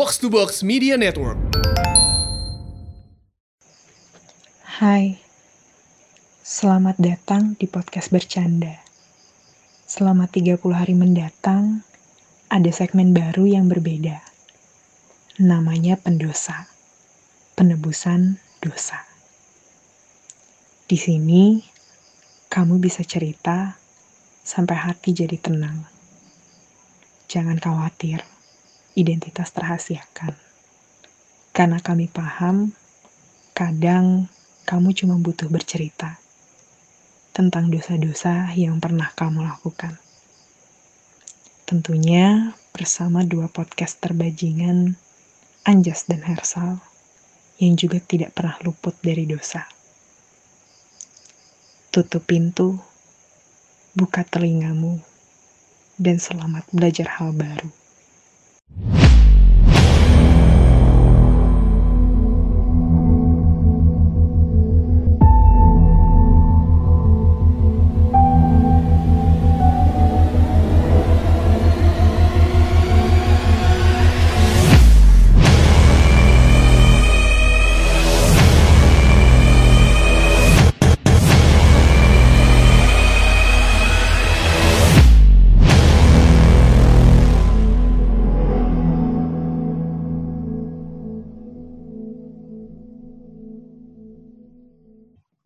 Box to Box Media Network. Hai, selamat datang di podcast bercanda. Selama 30 hari mendatang, ada segmen baru yang berbeda. Namanya pendosa, penebusan dosa. Di sini, kamu bisa cerita sampai hati jadi tenang. Jangan khawatir, identitas terhasiakan. Karena kami paham, kadang kamu cuma butuh bercerita tentang dosa-dosa yang pernah kamu lakukan. Tentunya bersama dua podcast terbajingan, Anjas dan Hersal, yang juga tidak pernah luput dari dosa. Tutup pintu, buka telingamu, dan selamat belajar hal baru.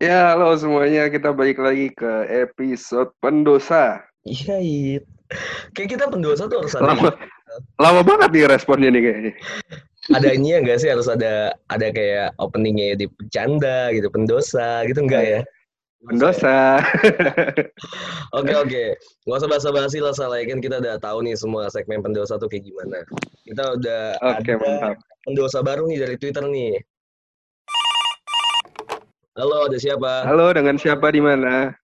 Ya, halo semuanya. Kita balik lagi ke episode pendosa. Iya, It. Kayak kita pendosa tuh harus ada Lama, lama banget nih responnya nih kayaknya. ada ini ya enggak sih harus ada ada kayak openingnya di bercanda gitu, pendosa gitu enggak ya? Pendosa. Oke oke, nggak usah basa-basi lah salah kan kita udah tahu nih semua segmen pendosa tuh kayak gimana. Kita udah Oke, ada mantap. pendosa baru nih dari Twitter nih. Halo, ada siapa? Halo, dengan siapa di mana?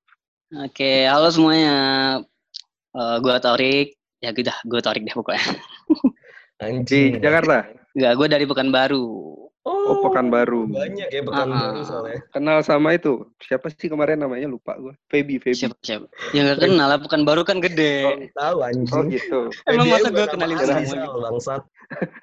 Oke, halo semuanya. Eh gua Torik. Ya udah, gue Torik deh pokoknya. Di Anjing. Jakarta. Enggak, gue dari Pekanbaru. Oh, Pekanbaru. Banyak ya Pekanbaru Ah. soalnya. Kenal sama itu. Siapa sih kemarin namanya lupa gue. Feby, Feby. Siapa siapa? Ya nggak kenal lah, Pekanbaru kan Oh, gede. tahu Oh anjing. gitu. Emang masa gue kenalin Sal, gitu? bangsat.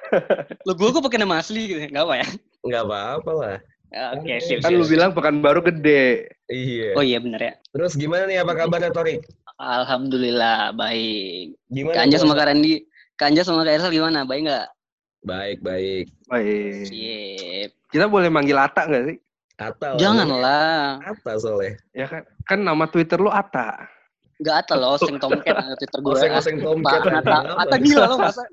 Lo gue kok pakai nama asli gitu, apa ya? Nggak apa-apa lah. Oke, sip, Kan sip. lu bilang Pekanbaru gede. Iya. Oh iya bener ya. Terus gimana nih apa kabarnya Torik? Alhamdulillah baik. Gimana? Kak Anja puasa? sama Kak Randy, Kak Anja sama Kak Ersal gimana? Baik nggak? Baik, baik. Baik. Sip. Kita boleh manggil Ata nggak sih? Atal. Janganlah. Atal soalnya. Ya kan? Kan nama Twitter lu Ata. Nggak ata lo, oseng tomcat Twitter gue. Oseng-oseng tomcat. Pak Ata. Ata gila lo masa?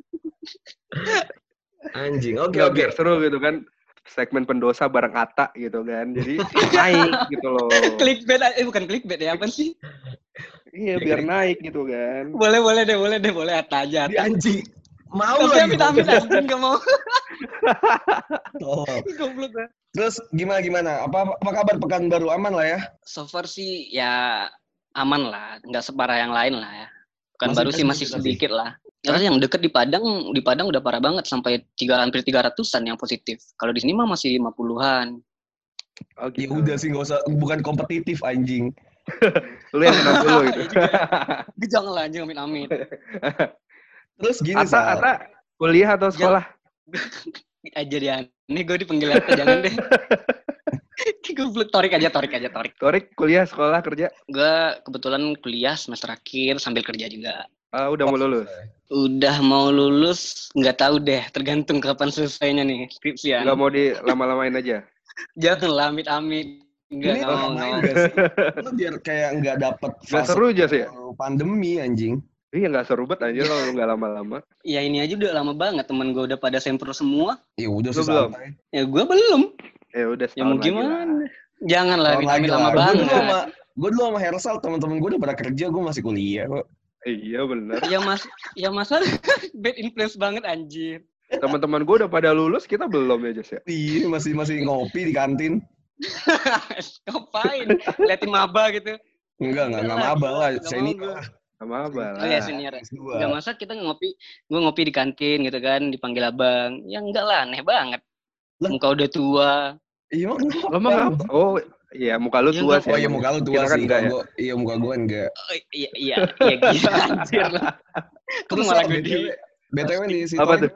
Anjing. Oke, Nggak, oke. biar seru gitu kan. Segmen pendosa bareng Ata gitu kan. Jadi naik gitu loh. Clickbait, eh bukan clickbait ya, apa sih? Iya, biar naik gitu kan. Boleh, boleh deh, boleh deh, boleh Ata aja. Di Ata. anjing. Mau Tapi lagi. amit amit anjing gak mau. Tolong. Goblok. Terus gimana gimana? Apa apa kabar pekan baru aman lah ya? So far sih ya aman lah, nggak separah yang lain lah ya. Bukan Masih baru sih masih tapi? sedikit lah. Terus yang deket di Padang, di Padang udah parah banget sampai tiga hampir tiga ratusan yang positif. Kalau di sini mah masih lima puluhan. Ya gitu. udah sih nggak usah bukan kompetitif anjing. Lu yang kenal dulu gitu. Jangan lah anjing amit amit. Terus gini Ata, Sal. Ata, kuliah atau sekolah? Aja dia. Ini gue dipanggil Ata jangan deh. Gue torik aja, torik aja, torik. Torik, kuliah, sekolah, kerja? Gue kebetulan kuliah semester akhir sambil kerja juga. Ah, udah mau lulus? Udah mau lulus, nggak tahu deh, tergantung kapan selesainya nih skripsian. Nggak mau di lama-lamain aja? Jangan lah, amit-amit. Enggak, Ini mau, lama sih? Lu biar kayak nggak dapet fase seru aja sih ya? pandemi anjing. Iya, nggak seru banget aja kalau nggak lama-lama. Ya ini aja udah lama banget, temen gue udah pada sempro semua. Ya udah Lu sih belum? Ya gue belum. Ya udah Ya mau gimana? Jangan lah, lama dulu banget. sama gue dulu sama Hersal teman-teman gue udah pada kerja, gue masih kuliah kok. Iya bener. Ya mas, ya masa bad influence banget anjir. Teman-teman gue udah pada lulus, kita belum ya, Jas ya? Iya, masih masih ngopi di kantin. Ngapain? Liatin maba gitu. Enggak, enggak, enggak Enggak, maba lah. Saya ini. Sama apa Oh ya lah. senior. S2. Enggak masa kita ngopi, gue ngopi di kantin gitu kan, dipanggil abang. Ya enggak lah, aneh banget. Lah. Muka udah tua. Iya, emang ngapa? Oh, iya muka lu Ya, tua sih. Oh iya muka lu tua kan sih, enggak ya? gua, iya muka gua enggak. Oh, iya, iya, iya gila anjir lah. Terus malah gue di... BTW, nih si Apa tuh?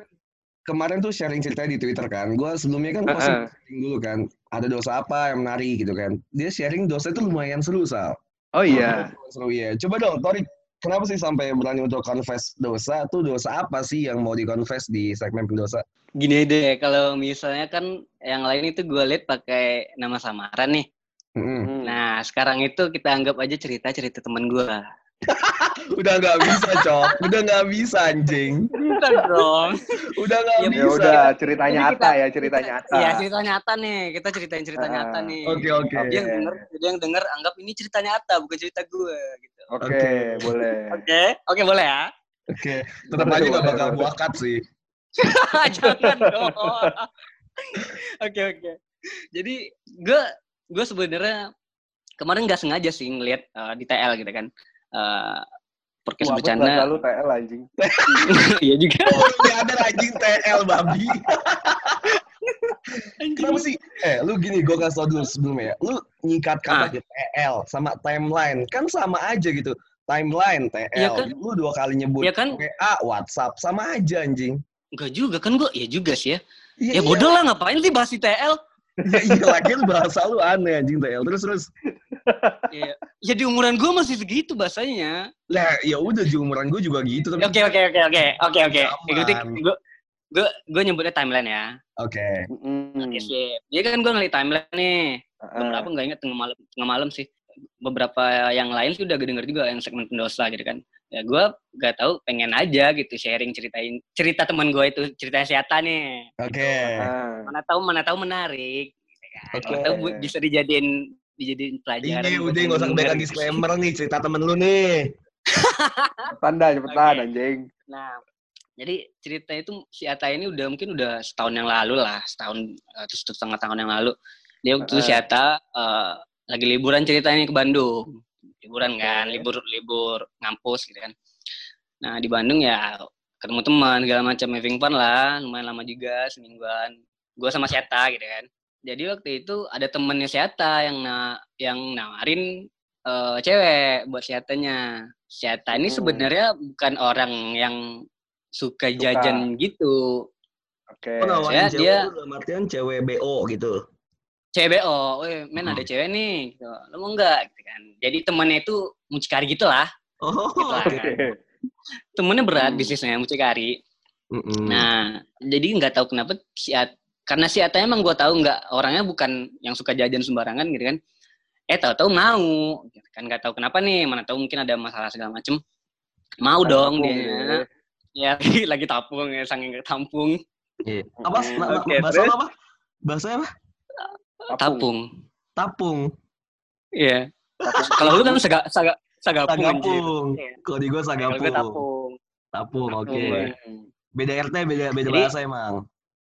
kemarin tuh sharing ceritanya di Twitter kan. Gue sebelumnya kan pasti Heeh. sharing dulu kan. Ada dosa apa yang menarik gitu kan. Dia sharing dosa itu lumayan seru, Sal. Oh iya. Seru ya. Coba dong, Torik. Kenapa sih sampai berani untuk confess dosa? Tuh dosa apa sih yang mau di-confess di segmen pendosa? Gini deh, kalau misalnya kan yang lain itu gue liat pakai nama samaran nih. Hmm. Nah, sekarang itu kita anggap aja cerita-cerita teman gue. Udah nggak bisa, Cok. Udah nggak bisa, anjing. Bisa dong. Udah nggak Ya Ya bisa. udah, cerita Jadi nyata kita- ya, cerita nyata. Iya, cerita nyata nih. Kita ceritain cerita Ah, nyata nih. Oke, oke. Jadi yang denger, jadi yang denger anggap ini cerita nyata, bukan cerita gue. Gitu. Oke, Oke. boleh. Oke, oke boleh ya. Oke. Tetap Boleh, aja nggak boleh, bakal buakat sih. Jangan dong. Oke oke. Jadi gue gue sebenarnya kemarin nggak sengaja sih ngelihat eh, di TL gitu kan. Uh, podcast Wah, bercanda. lalu TL anjing. Iya juga. Oh, ini ada anjing TL, babi. Kenapa sih? Eh, lu gini, gue kasih tau dulu sebelumnya ya. Lu nyikat kata Ah. di TL sama timeline. Kan sama aja gitu. Timeline, TL. Iya kan? Lu dua kali nyebut Iya kan? WA, WhatsApp. Sama aja, anjing. Enggak juga kan gue. Ya juga sih ya. Iya, Ya bodoh lah ngapain sih bahas di TL? Iya, iya lagi lu bahasa lu aneh, anjing TL. Terus, terus. Ya, ya di umuran gue masih segitu bahasanya. Lah, ya udah, di umuran gue juga gitu. Tapi... Oke oke oke oke oke oke. Ikuti gue gue gue nyebutnya timeline ya. Oke. Oke sip. Jadi kan gue ngeliat timeline nih. Beberapa nggak inget tengah malam tengah malam sih beberapa yang lain sih udah denger juga yang segmen pendosa gitu kan ya gue gak tahu pengen aja gitu sharing ceritain cerita teman gue itu cerita siata nih Oke. Ah. mana tahu mana tahu menarik gitu kan. Oke. Mana tahu bu- bisa dijadiin dijadiin pelajaran Ini buat udah nggak usah kebanyakan gitu. disclaimer nih cerita temen lu nih. Cepetan dah, cepetan Oke. anjing. nah jadi cerita itu si Ata ini udah mungkin udah setahun yang lalu lah setahun eh, terus satu setengah tahun yang lalu dia waktu itu si. Ata eh, lagi liburan ceritanya ke Bandung liburan kan libur libur ngampus gitu kan nah di Bandung ya ketemu teman segala macam having fun lah lumayan lama juga semingguan gue sama si Ata gitu kan jadi waktu itu ada temennya si Ata yang na yang nawarin eh, cewek buat si Ata ini Hmm. sebenarnya bukan orang yang suka Suka. jajan gitu Oke. Oh, Ya, cewek dia- dalam artian cewek BO gitu. CBO, weh men Hmm. ada cewek nih, gitu. lo mau nggak? Gitu kan. Jadi temennya itu mucikari gitu lah, Oh, Gitu lah. Oke. temennya berat Hmm. bisnisnya mucikari. Mm-mm. Nah, jadi nggak tahu kenapa si At- karena si Ata emang gue tahu nggak orangnya bukan yang suka jajan sembarangan gitu kan. Eh tahu-tahu mau, gitu kan nggak tahu kenapa nih, mana tahu mungkin ada masalah segala macem. Mau dong dia. Ya lagi tapung ya, saking tampung. Iya. Apa? Mm, oke, bahasa apa? Bahasa apa? Tapung. Tapung. Iya. Kalau lu kan saga saga sagapung. Sagapung. Iya. Kalau di gue Kalau gue sagapung. tapung. Tapung, oke. Tapung. Beda RT, beda beda Jadi- bahasa emang.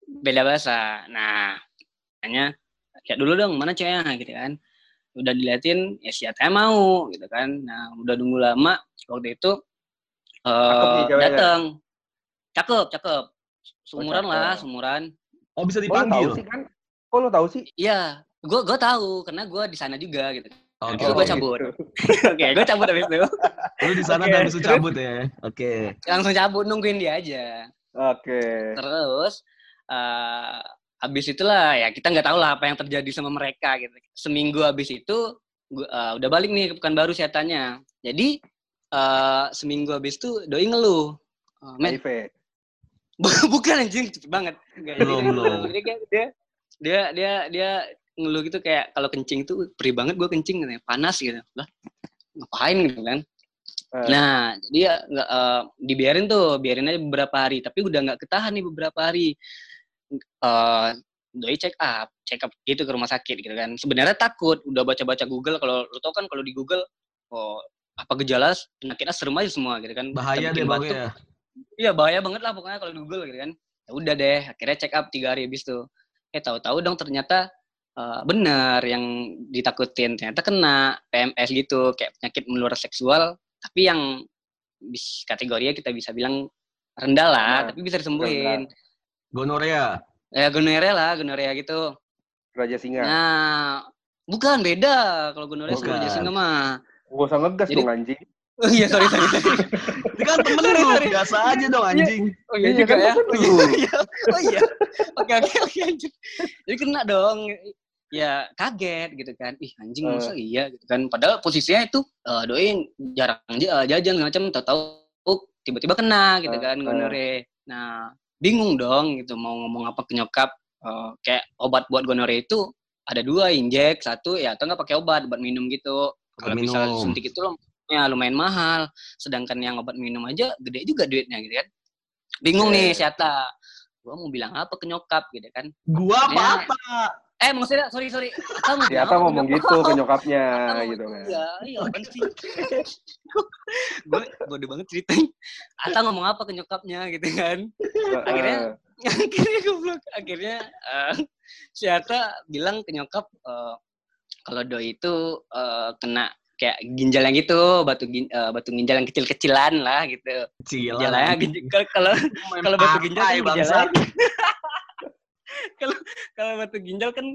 beda bahasa. Nah, hanya lihat dulu dong mana ceweknya gitu kan. Udah diliatin, ya siapa mau gitu kan. Nah, udah nunggu lama waktu itu nih eh datang. Cakep, cakep. Seumuran cakep. lah, seumuran. Oh, bisa tahu dipanggil. sih kan? Kok lu tahu sih? Iya, gua gua tahu karena gua di sana juga gitu. Oke, gua oke. cabut. Oke, gua cabut habis itu. Lu di sana Oke, dan bisa terus? cabut ya. Oke. Langsung cabut nungguin dia aja. Oke. Terus eh habis itulah ya kita nggak tahu lah apa yang terjadi sama mereka gitu. Seminggu habis itu gua, eh, udah balik nih ke Pekanbaru setannya. Jadi eh seminggu habis itu doi ngeluh. Men, HIV. bukan anjing cepet banget. Jadi Belum, dia belum. ngeluh. Dia, kayak- dia dia dia dia ngeluh gitu kayak kalau kencing tuh perih banget gue kencing katanya, panas gitu. Lah, ngapain gitu kan? Eh, Nah, jadi ya nggak eh, dibiarin tuh, biarin aja beberapa hari. Tapi udah nggak ketahan nih beberapa hari. eh doi check up, check up gitu ke rumah sakit gitu kan. Sebenarnya takut, udah baca-baca Google. Kalau lu tau kan kalau di Google, oh apa gejala penyakitnya serem aja semua gitu kan. Bahaya deh batuk. ya. Iya bahaya banget lah pokoknya kalau di Google gitu kan. Ya udah deh, akhirnya check up tiga hari habis tuh. Eh tahu-tahu dong ternyata eh, benar yang ditakutin ternyata kena PMS gitu kayak penyakit menular seksual tapi yang bis kategorinya kita bisa bilang rendah lah Nah, tapi bisa disembuhin. Gonorea. Ya gonorrea lah, gonorrea gitu. Raja Singa. Nah, bukan beda kalau gonorrea sama. Raja Singa mah. Gak usah ngegas dong anjing. Oh iya, sorry, sorry, sorry. Ini kan temen Sorry, lu, sorry. biasa aja dong anjing. Oh iya Iya, juga kan ya. Oh iya. Oh iya. Oke, oke, oke. anjir. Jadi kena dong. Ya kaget gitu kan. Ih anjing Eh. masa iya gitu kan. Padahal posisinya itu eh, doi jarang j- jajan macam tahu-tahu oh, tiba-tiba kena gitu Eh, kan gonore. Nah, bingung dong gitu mau ngomong apa ke nyokap. Eh, kayak obat buat gonore itu ada dua injek satu ya atau nggak pakai obat buat minum gitu kalau minum. suntik itu ya lumayan mahal sedangkan yang obat minum aja gede juga duitnya gitu kan bingung nih Oke. si Atta gua mau bilang apa ke nyokap gitu kan Gua apa Ya. apa? eh maksudnya sorry sorry Atta mau Si bilang Ata apa ngomong nyokap? gitu ke nyokapnya gitu kan. iya iya apaan sih gue bodoh banget ceritanya Atta ngomong apa ke nyokapnya gitu kan Akhirnya- akhirnya goblok akhirnya eh, si bilang ke nyokap eh, kalau doi itu eh, kena kayak ginjal yang gitu batu gin, eh, batu ginjal yang kecil-kecilan lah gitu Cila. gejalanya ginjal kalau kalau batu ginjal kan bangsa. gejalanya kalau kalau batu ginjal kan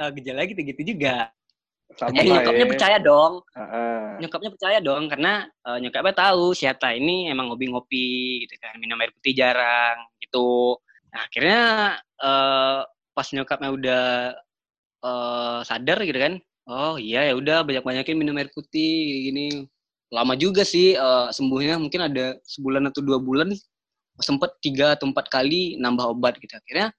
eh, gejalanya gitu-gitu juga Sama eh lah nyokapnya ya. percaya dong Heeh. nyokapnya percaya dong karena eh, nyokapnya tahu si Atta ini emang hobi ngopi gitu kan minum air putih jarang gitu nah, akhirnya eh, pas nyokapnya udah eh, sadar gitu kan oh iya ya udah banyak banyakin minum air putih gini. Lama juga sih eh, sembuhnya mungkin ada sebulan atau dua bulan. Sempet tiga atau empat kali nambah obat gitu akhirnya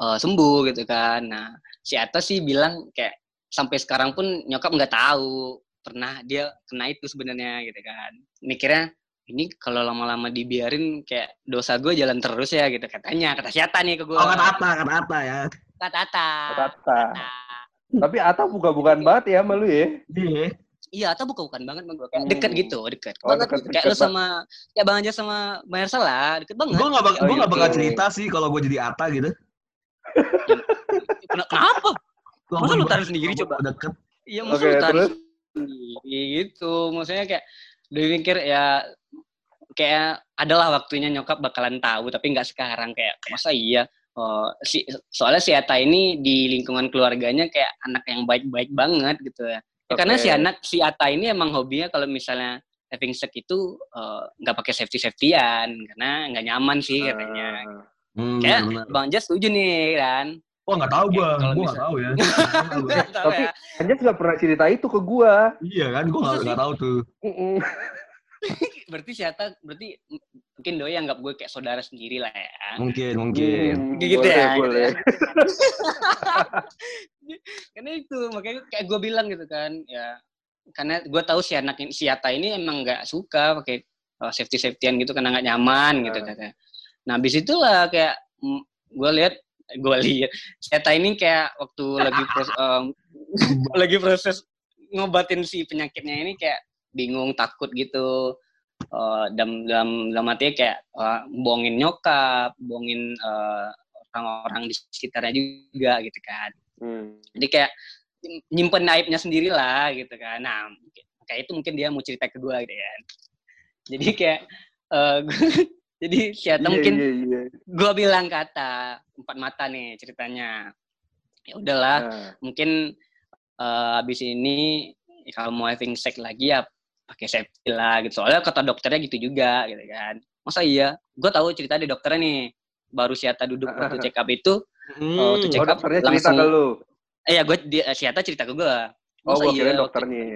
eh, sembuh gitu kan. Nah si Atta sih bilang kayak sampai sekarang pun nyokap nggak tahu pernah dia kena itu sebenarnya gitu kan. Mikirnya ini kalau lama-lama dibiarin kayak dosa gue jalan terus ya gitu katanya. Kata siapa nih ke gue Oh kata Ata, kata Ata ya. kata Ata Kata. Nah, Tapi Ata buka-bukaan banget ya sama lu ya. Iya. iya Ata bukan bukan banget sama gue kayak Hmm. deket gitu deket Oh, banget deket, gitu. kayak deket lu sama ya bang aja sama Mbak Ersa lah deket banget Gue gak, bak Oh, gua nggak gitu. bakal cerita sih kalau gue jadi Ata gitu. Ken- kenapa Gua Masa lu taruh sendiri coba? Deket. Iya masa lu taruh sendiri gitu. Maksudnya kayak dia mikir ya kayak adalah waktunya nyokap bakalan tahu tapi nggak sekarang kayak masa iya Oh, si, soalnya si Ata ini di lingkungan keluarganya kayak anak yang baik-baik banget gitu ya. Ya, Karena si anak si Ata ini emang hobinya kalau misalnya having sex itu eh, nggak pakai safety safetyan karena nggak nyaman sih katanya. Ah. Hmm, Kayak benar. Bang Jas setuju nih kan. Wah nggak tahu gue, Kalau gue nggak tahu ya. Nggak tahu Tapi- ya. Anjas nggak pernah cerita itu ke gua. iya kan, gue nggak tahu tuh. Berarti si Ata berarti mungkin doi anggap gue kayak saudara sendiri lah ya. Mungkin, mungkin. Hmm, Gitu boleh, ya, gitu boleh. Karena itu makanya kayak gue bilang gitu kan ya karena gue tahu si anak ini si Ata ini emang nggak suka pakai safety safetyan gitu karena nggak nyaman gitu katanya. Nah habis itulah kayak gue lihat gue lihat si Ata ini kayak waktu lagi pros- em, lagi proses ngobatin si penyakitnya ini kayak bingung takut gitu Eh, dalam dalam dalam hatinya kayak eh, bohongin nyokap bohongin eh, orang-orang di sekitarnya juga gitu kan. Hmm. jadi kayak nyimpen aibnya sendiri lah gitu kan. Nah kayak itu mungkin dia mau cerita ke gue gitu kan jadi kayak eh, jadi si Ata Iya, mungkin iya, iya. gue bilang kata empat mata nih ceritanya. Ya udahlah Nah, mungkin eh, habis ini kalau mau having sex lagi ya pakai safety lah gitu. Soalnya kata dokternya gitu juga gitu kan. Masa iya? Gue tahu cerita di dokternya nih. Baru Siata duduk waktu check up itu Oh, Hmm. check oh up cerita langsung- ke lu. eh ya gue Siata cerita ke gue Oh, masa gua iya waktu- dokternya.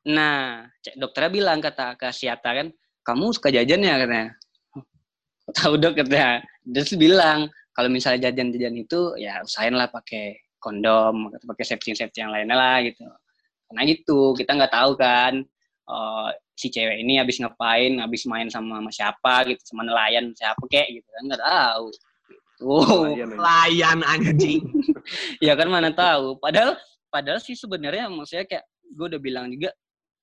nah dokternya bilang kata ke Siata kan kamu suka jajan ya? katanya. Tahu dok katanya. Terus bilang kalau misalnya jajan-jajan itu ya usahain lah pakai kondom atau pakai safety safety yang lainnya lah gitu. Karena gitu. Kita nggak tahu kan eh, si cewek ini habis ngapain habis main sama, sama siapa gitu sama nelayan siapa kayak gitu kan nggak tahu. Oh, tuh iya, men. Layan anjing. ya kan mana tahu. Padahal padahal sih sebenarnya maksudnya kayak gue udah bilang juga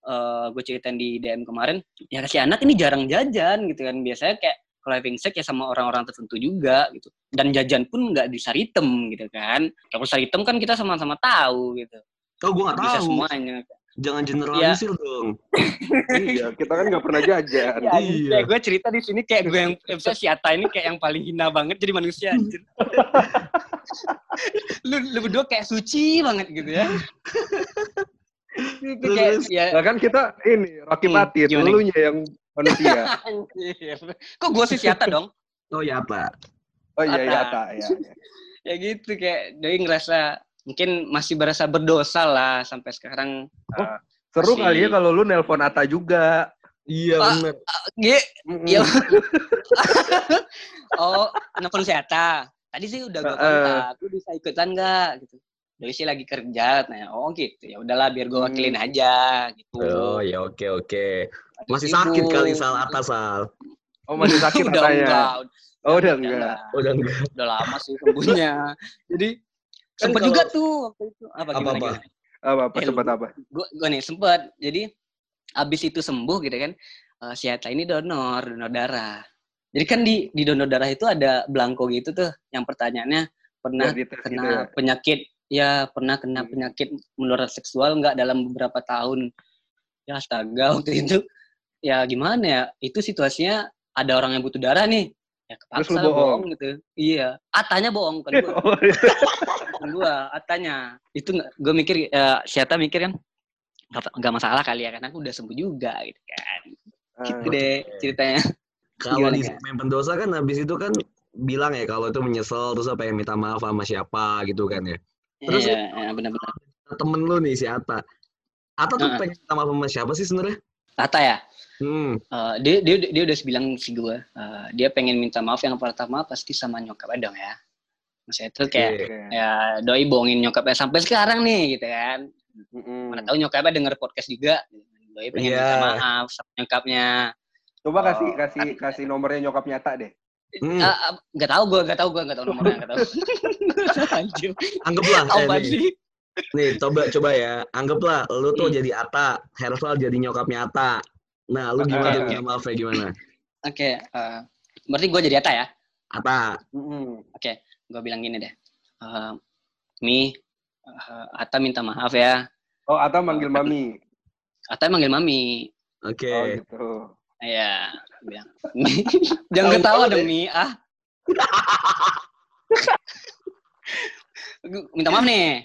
eh gue ceritain di DM kemarin ya si anak ini jarang jajan gitu kan. Biasanya kayak kalau having sex ya sama orang-orang tertentu juga gitu. Dan jajan pun nggak di saritem gitu kan. Kalau saritem kan kita sama-sama tahu gitu. Oh gue nggak bisa tahu. semuanya Jangan generalisir dong. iya, kita kan nggak pernah jajan. ya, Iya. kayak gue cerita di sini kayak gue yang bisa si Ata ini kayak yang paling hina banget jadi manusia anjir. lu, lu berdua kayak suci banget gitu ya itu kayak Terus? ya Nah kan kita ini Rocky Hmm, Patit, gimana? dulunya yang manusia. kok gue sih Siata dong Oh ya apa? Oh iya iya Ata. tak ya. ya gitu kayak doi ngerasa mungkin masih berasa berdosa lah sampai sekarang Seru Masih- kali ya kalau lu nelpon Ata juga. Iya Ah. bener. Ge, Mm-mm. Iya. oh, nelfon Siata. Tadi sih udah gue kontak, lu bisa ikutan nggak gitu. Doi sih lagi kerja, nah oh gitu ya udahlah biar gue Hmm. wakilin aja gitu. Oh ya oke oke. Masih Sibuk. sakit kali sal atas sal. Oh masih sakit udah Atanya. enggak, Oh udah enggak. Udah enggak. udah lama sih sembuhnya. Jadi Kan sempet kalau- juga tuh waktu itu apa Apa, gimana, apa? gimana? Apa apa Eh, sempat apa? gue gue nih sempet jadi abis itu sembuh gitu kan eh, si Atta ini donor donor darah jadi kan di di donor darah itu ada belangko gitu tuh yang pertanyaannya pernah dites kena gitu ya. penyakit ya pernah kena Hmm. penyakit menular seksual nggak dalam beberapa tahun ya astaga waktu itu ya gimana ya itu situasinya ada orang yang butuh darah nih ya Terus kepaksa lu lah bohong? gitu iya atanya bohong kan gue Oh, iya. Gua atanya itu gue mikir eh siapa mikir kan nggak masalah kali ya karena aku udah sembuh juga gitu kan gitu Ah. deh ceritanya Kalau di segmen pendosa kan habis itu kan bilang ya kalau itu menyesal terus pengen minta maaf sama siapa gitu kan ya. Terus- Iya, iya, benar-benar Temen lu nih si Ata. Ata tuh Heeh. pengen minta maaf sama siapa sih sebenarnya? Tata ya Hmm. eh, dia dia dia udah bilang si gue eh, dia pengen minta maaf yang pertama pasti sama nyokapnya dong ya maksudnya itu kayak. Oke. ya doi bohongin nyokapnya sampai sekarang nih gitu kan Mm-mm. mana tahu nyokapnya denger podcast juga doi pengen Iya. minta maaf sama nyokapnya Coba kasih Oh, kasih kasih nomornya nyokap nyata deh. Hmm. Ah, ah, nggak tahu gue nggak tahu gue nggak tahu nomornya nggak tahu anjir Anggaplah eh, apa nih, sih nih coba coba ya. Anggaplah lu tuh Hmm. jadi Ata, Hersal jadi nyokapnya Ata. Nah, lu gimana Oke, tuh oke. gimana? Oke, eh, berarti gue jadi Ata ya? Ata. Mm-mm. Gue bilang gini deh, Eh, Mi, eh, Ata minta maaf ya. Oh Ata manggil mami. Ata manggil Mami. Oke. Oh gitu. Ya, bilang. "Mi, Jangan ketawa dong, Mi. Ah. Gua minta maaf nih.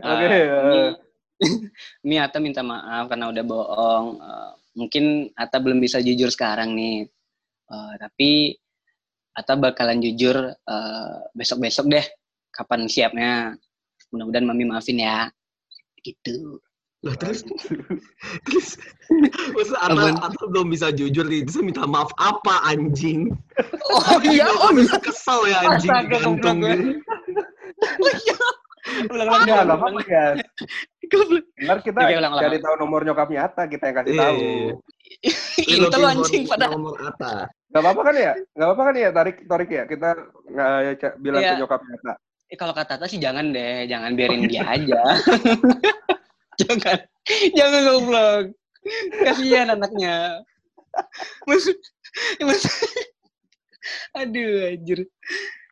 Oke, Eh, Mi, eh. Mi, Ata minta maaf karena udah bohong. Eh, mungkin Ata belum bisa jujur sekarang nih. Eh, tapi Ata bakalan jujur eh, besok-besok deh. Kapan siapnya. Mudah-mudahan Mami maafin ya. Gitu. Lah terus terus Ata? Ata belum bisa jujur nih, terus minta maaf apa anjing? Oh iya, oh bisa kesel ya anjing Astaga, gantung gitu. Ulang-ulang, Enggak, enggak apa-apa ya. Goblok. Ntar kita ulang, ulang. cari tahu nomor nyokapnya Ata, kita yang kasih Iya, tahu. iya, iya. Ini tuh lu anjing pada. nomor Ata. Gak apa-apa kan ya? Gak apa-apa kan ya, tarik tarik ya. Kita nggak ca- bilang Iya. ke nyokapnya Ata. Eh, kalau kata Tata sih jangan deh, jangan biarin dia aja. jangan, jangan goblok. Kasihan anaknya. Maksud, maksud, aduh anjir.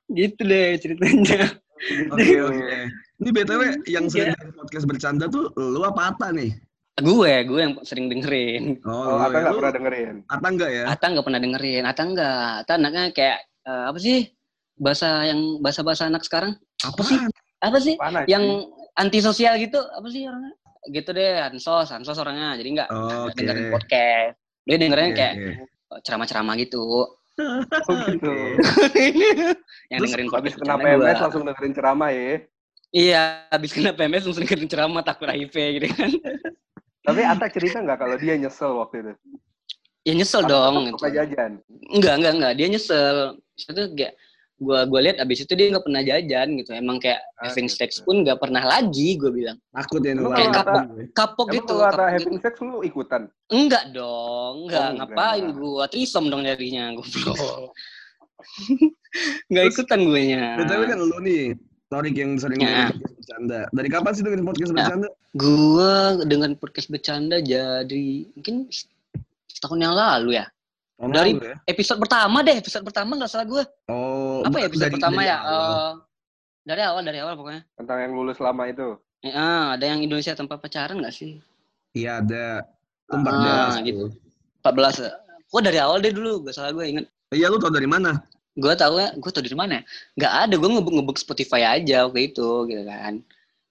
Gitu deh ceritanya. Oke oke. Ini btw yang Iya. sering dengerin podcast bercanda tuh lu apa Ata nih? Gue, gue yang sering dengerin. Oh, lu Ata ya. nggak pernah dengerin. Ata enggak ya? Ata nggak pernah dengerin. Ata enggak. Ata anaknya kayak eh, apa sih? Bahasa yang bahasa-bahasa anak sekarang? Apa sih? Apa sih? Mana? yang antisosial gitu apa sih orangnya gitu deh ansos ansos orangnya jadi nggak Oh, Oke. dengerin podcast dia dengerin Oke, kayak oke. ceramah-ceramah gitu Oh, gitu. yang Terus dengerin Habis kena PMS gua. langsung dengerin ceramah ya. iya habis kena PMS langsung dengerin ceramah takut HIV gitu kan Tapi Ata cerita nggak kalau dia nyesel waktu itu? ya nyesel Ata dong gitu. jajan. enggak enggak enggak dia nyesel itu kayak gua gua lihat abis itu dia nggak pernah jajan gitu emang kayak Ah, having gitu. sex pun nggak pernah lagi gue bilang Takut ya nularin kalau kapok. kapok gitu kalau Ata kapok gitu. having sex lu ikutan? Enggak dong, enggak. Oh, enggak. Ngapain gua? Trisom dong jadinya, goblok. enggak Terus- ikutan gue nya. btw kan lu nih, Torik yang sering Ya. podcast bercanda. Dari kapan sih dengerin podcast bercanda? Gua dengan podcast bercanda jadi mungkin setahun yang lalu ya. Dari- ya? Episode pertama deh, episode pertama nggak salah gua. Oh, Apa ya episode dari- pertama dari ya? awal. Eh, dari awal, dari awal pokoknya. Tentang yang lulus lama itu. Eh, ah, ada yang Indonesia tanpa pacaran nggak sih? Iya ada. Itu Ah, 14 gitu. 14. ya? Gua dari awal deh dulu, gak salah gue inget. Iya lu tau dari mana? Gue tau ya, gue tau dari mana ya? Nggak ada, gue ngebuk ngebuk Spotify aja waktu itu, gitu kan.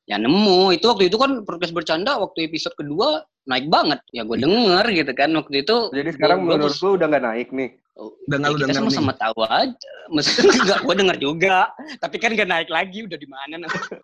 ya nemu itu waktu itu kan podcast bercanda waktu episode kedua naik banget. Ya gue denger gitu kan waktu itu Jadi sekarang gua- gua menurut lu udah nggak naik nih. Udah nggak ya denger nih. sama-sama tahu aja. Maksudnya enggak gue denger juga. Tapi kan gak naik lagi udah di mana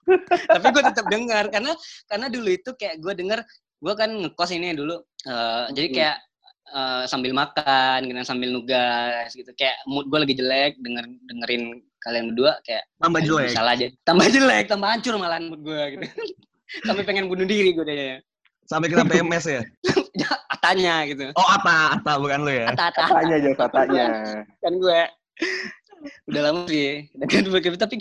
tapi gue tetap dengar karena karena dulu itu kayak gue denger gue kan ngekos ini dulu eh, jadi Hmm. kayak eh, sambil makan gitu sambil nugas gitu. Kayak mood gue lagi jelek denger dengerin kalian berdua kayak Tambah "Aduh, jelek. salah aja. Tambah jelek tambah hancur malahan mood gue gitu. Sampai pengen bunuh diri gue deh Sampai kena PMS ya. atanya gitu Oh, Ata, Ata bukan lu ya. ata ata Katanya aja katanya. kan gue udah lama sih dengan begitu tapi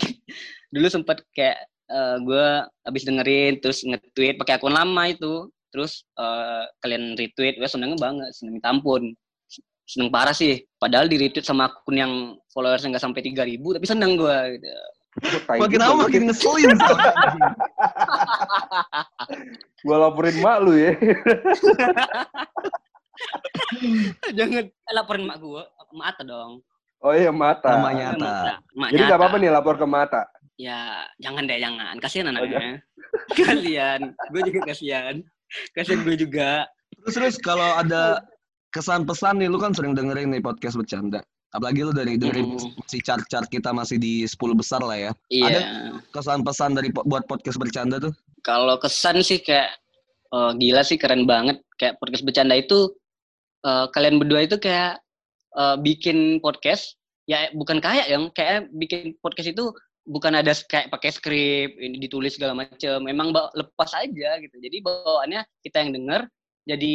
dulu sempat kayak eh, gue abis dengerin terus nge-tweet pakai akun lama itu terus eh, kalian retweet gue seneng banget seneng minta ampun seneng parah sih padahal di retweet sama akun yang followersnya nggak sampai 3000 tapi seneng gue gitu. Makin juga lama makin ngeselin. Gua laporin mak lu ya. jangan eh, laporin mak gue mak Ata dong Oh iya mata. Namanya Ata. Maknya Jadi nggak Ata. apa-apa nih lapor ke mata. ya jangan deh jangan kasihan Oh, anaknya kasihan gue juga kasihan kasihan gue juga Terus terus kalau ada kesan pesan nih, lu kan sering dengerin nih podcast bercanda. Apalagi lu dari dengerin Mm. masih chart-chart kita masih di 10 besar lah ya. iya Kesan pesan dari buat podcast bercanda tuh. kalau kesan sih kayak eh, gila sih keren banget kayak podcast bercanda itu eh, kalian berdua itu kayak eh, bikin podcast ya bukan kayak yang kayak bikin podcast itu bukan ada kayak pakai skrip ini ditulis segala macem memang lepas aja gitu jadi bawaannya kita yang denger jadi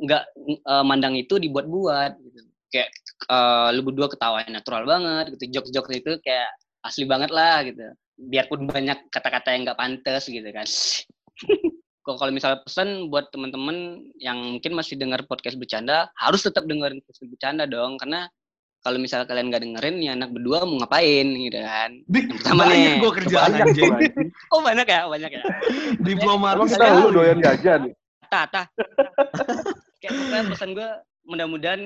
nggak eh, mandang itu dibuat-buat gitu kayak eh, lu berdua ketawanya natural banget gitu jokes-jokes itu kayak asli banget lah gitu. Biarpun banyak kata-kata yang nggak pantas gitu kan. Kok kalau misalnya pesan buat teman-teman yang mungkin masih dengar podcast bercanda harus tetap dengerin podcast bercanda dong. Karena kalau misalnya kalian nggak dengerin ya anak berdua mau ngapain gitu kan? Pertama banyak nih, gua kerjaan anjing. oh banyak ya? Banyak ya? Diplomat. Emang kita lu doyan jajan. tata kayak pokoknya pesan gue mudah-mudahan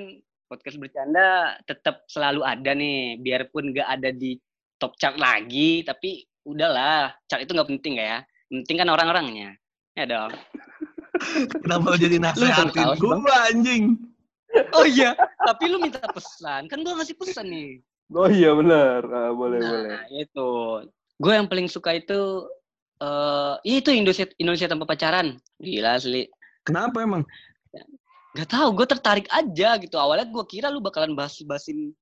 podcast bercanda tetap selalu ada nih biarpun nggak ada di top chart lagi tapi udahlah chart itu nggak penting ya penting kan orang-orangnya ya dong Kenapa lu jadi nasehatin gua anjing? oh iya tapi lu minta pesan kan gue ngasih pesan nih Oh iya benar. Ah, boleh boleh. nah itu gue yang paling suka itu eh ya itu Indonesia Indonesia tanpa pacaran gila asli Kenapa emang? Gak tahu, gue tertarik aja gitu. Awalnya gue kira lu bakalan bahas bahasin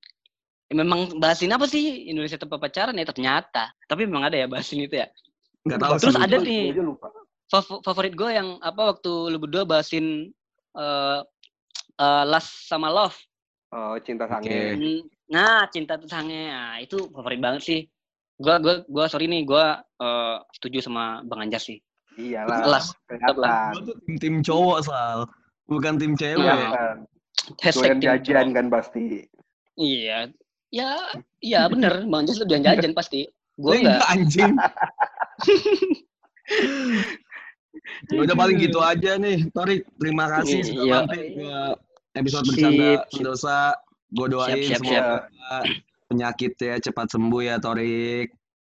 ya memang bahasin apa sih Indonesia tanpa pacaran ya ternyata. Tapi memang ada ya bahasin itu ya. Enggak tahu Terus ada nih. lupa. Fav- favorit gue yang apa waktu lu berdua bahasin eh eh, Last sama Love. Oh cinta sange. Hmm, Nah, cinta tuh sange. Nah, itu favorit banget sih. Gua gua gua sorry nih, gua eh, setuju sama Bang Anjas sih. Iyalah. Las, tetap lah. Gua tuh tim, tim cowok sal, bukan tim cewek. Iya. Iya kan. Hashtag Doyan tim jajan kan pasti. Iya. Ya, iya bener. Bang lu doyan jajan pasti. Gua Lah, enggak. iya, anjing. Ya Udah paling gitu aja nih, Torik. Terima kasih sudah Iya. mampir ke episode bercanda pendosa. Gue doain Siap, siap, semoga penyakitnya cepat sembuh ya, Torik.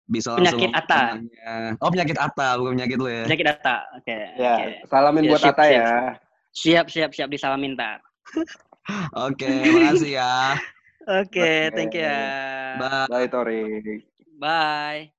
Bisa langsung Penyakit Atta. tenangnya. Oh penyakit Atta, bukan penyakit lu ya. Penyakit data. Oke. Ya, oke. salamin Ya, buat sip, Ata sip. ya. Siap, siap, siap disalamin minta. Oke, okay, makasih ya. Oke, okay, thank you ya. Bye. Bye, Tori. Bye.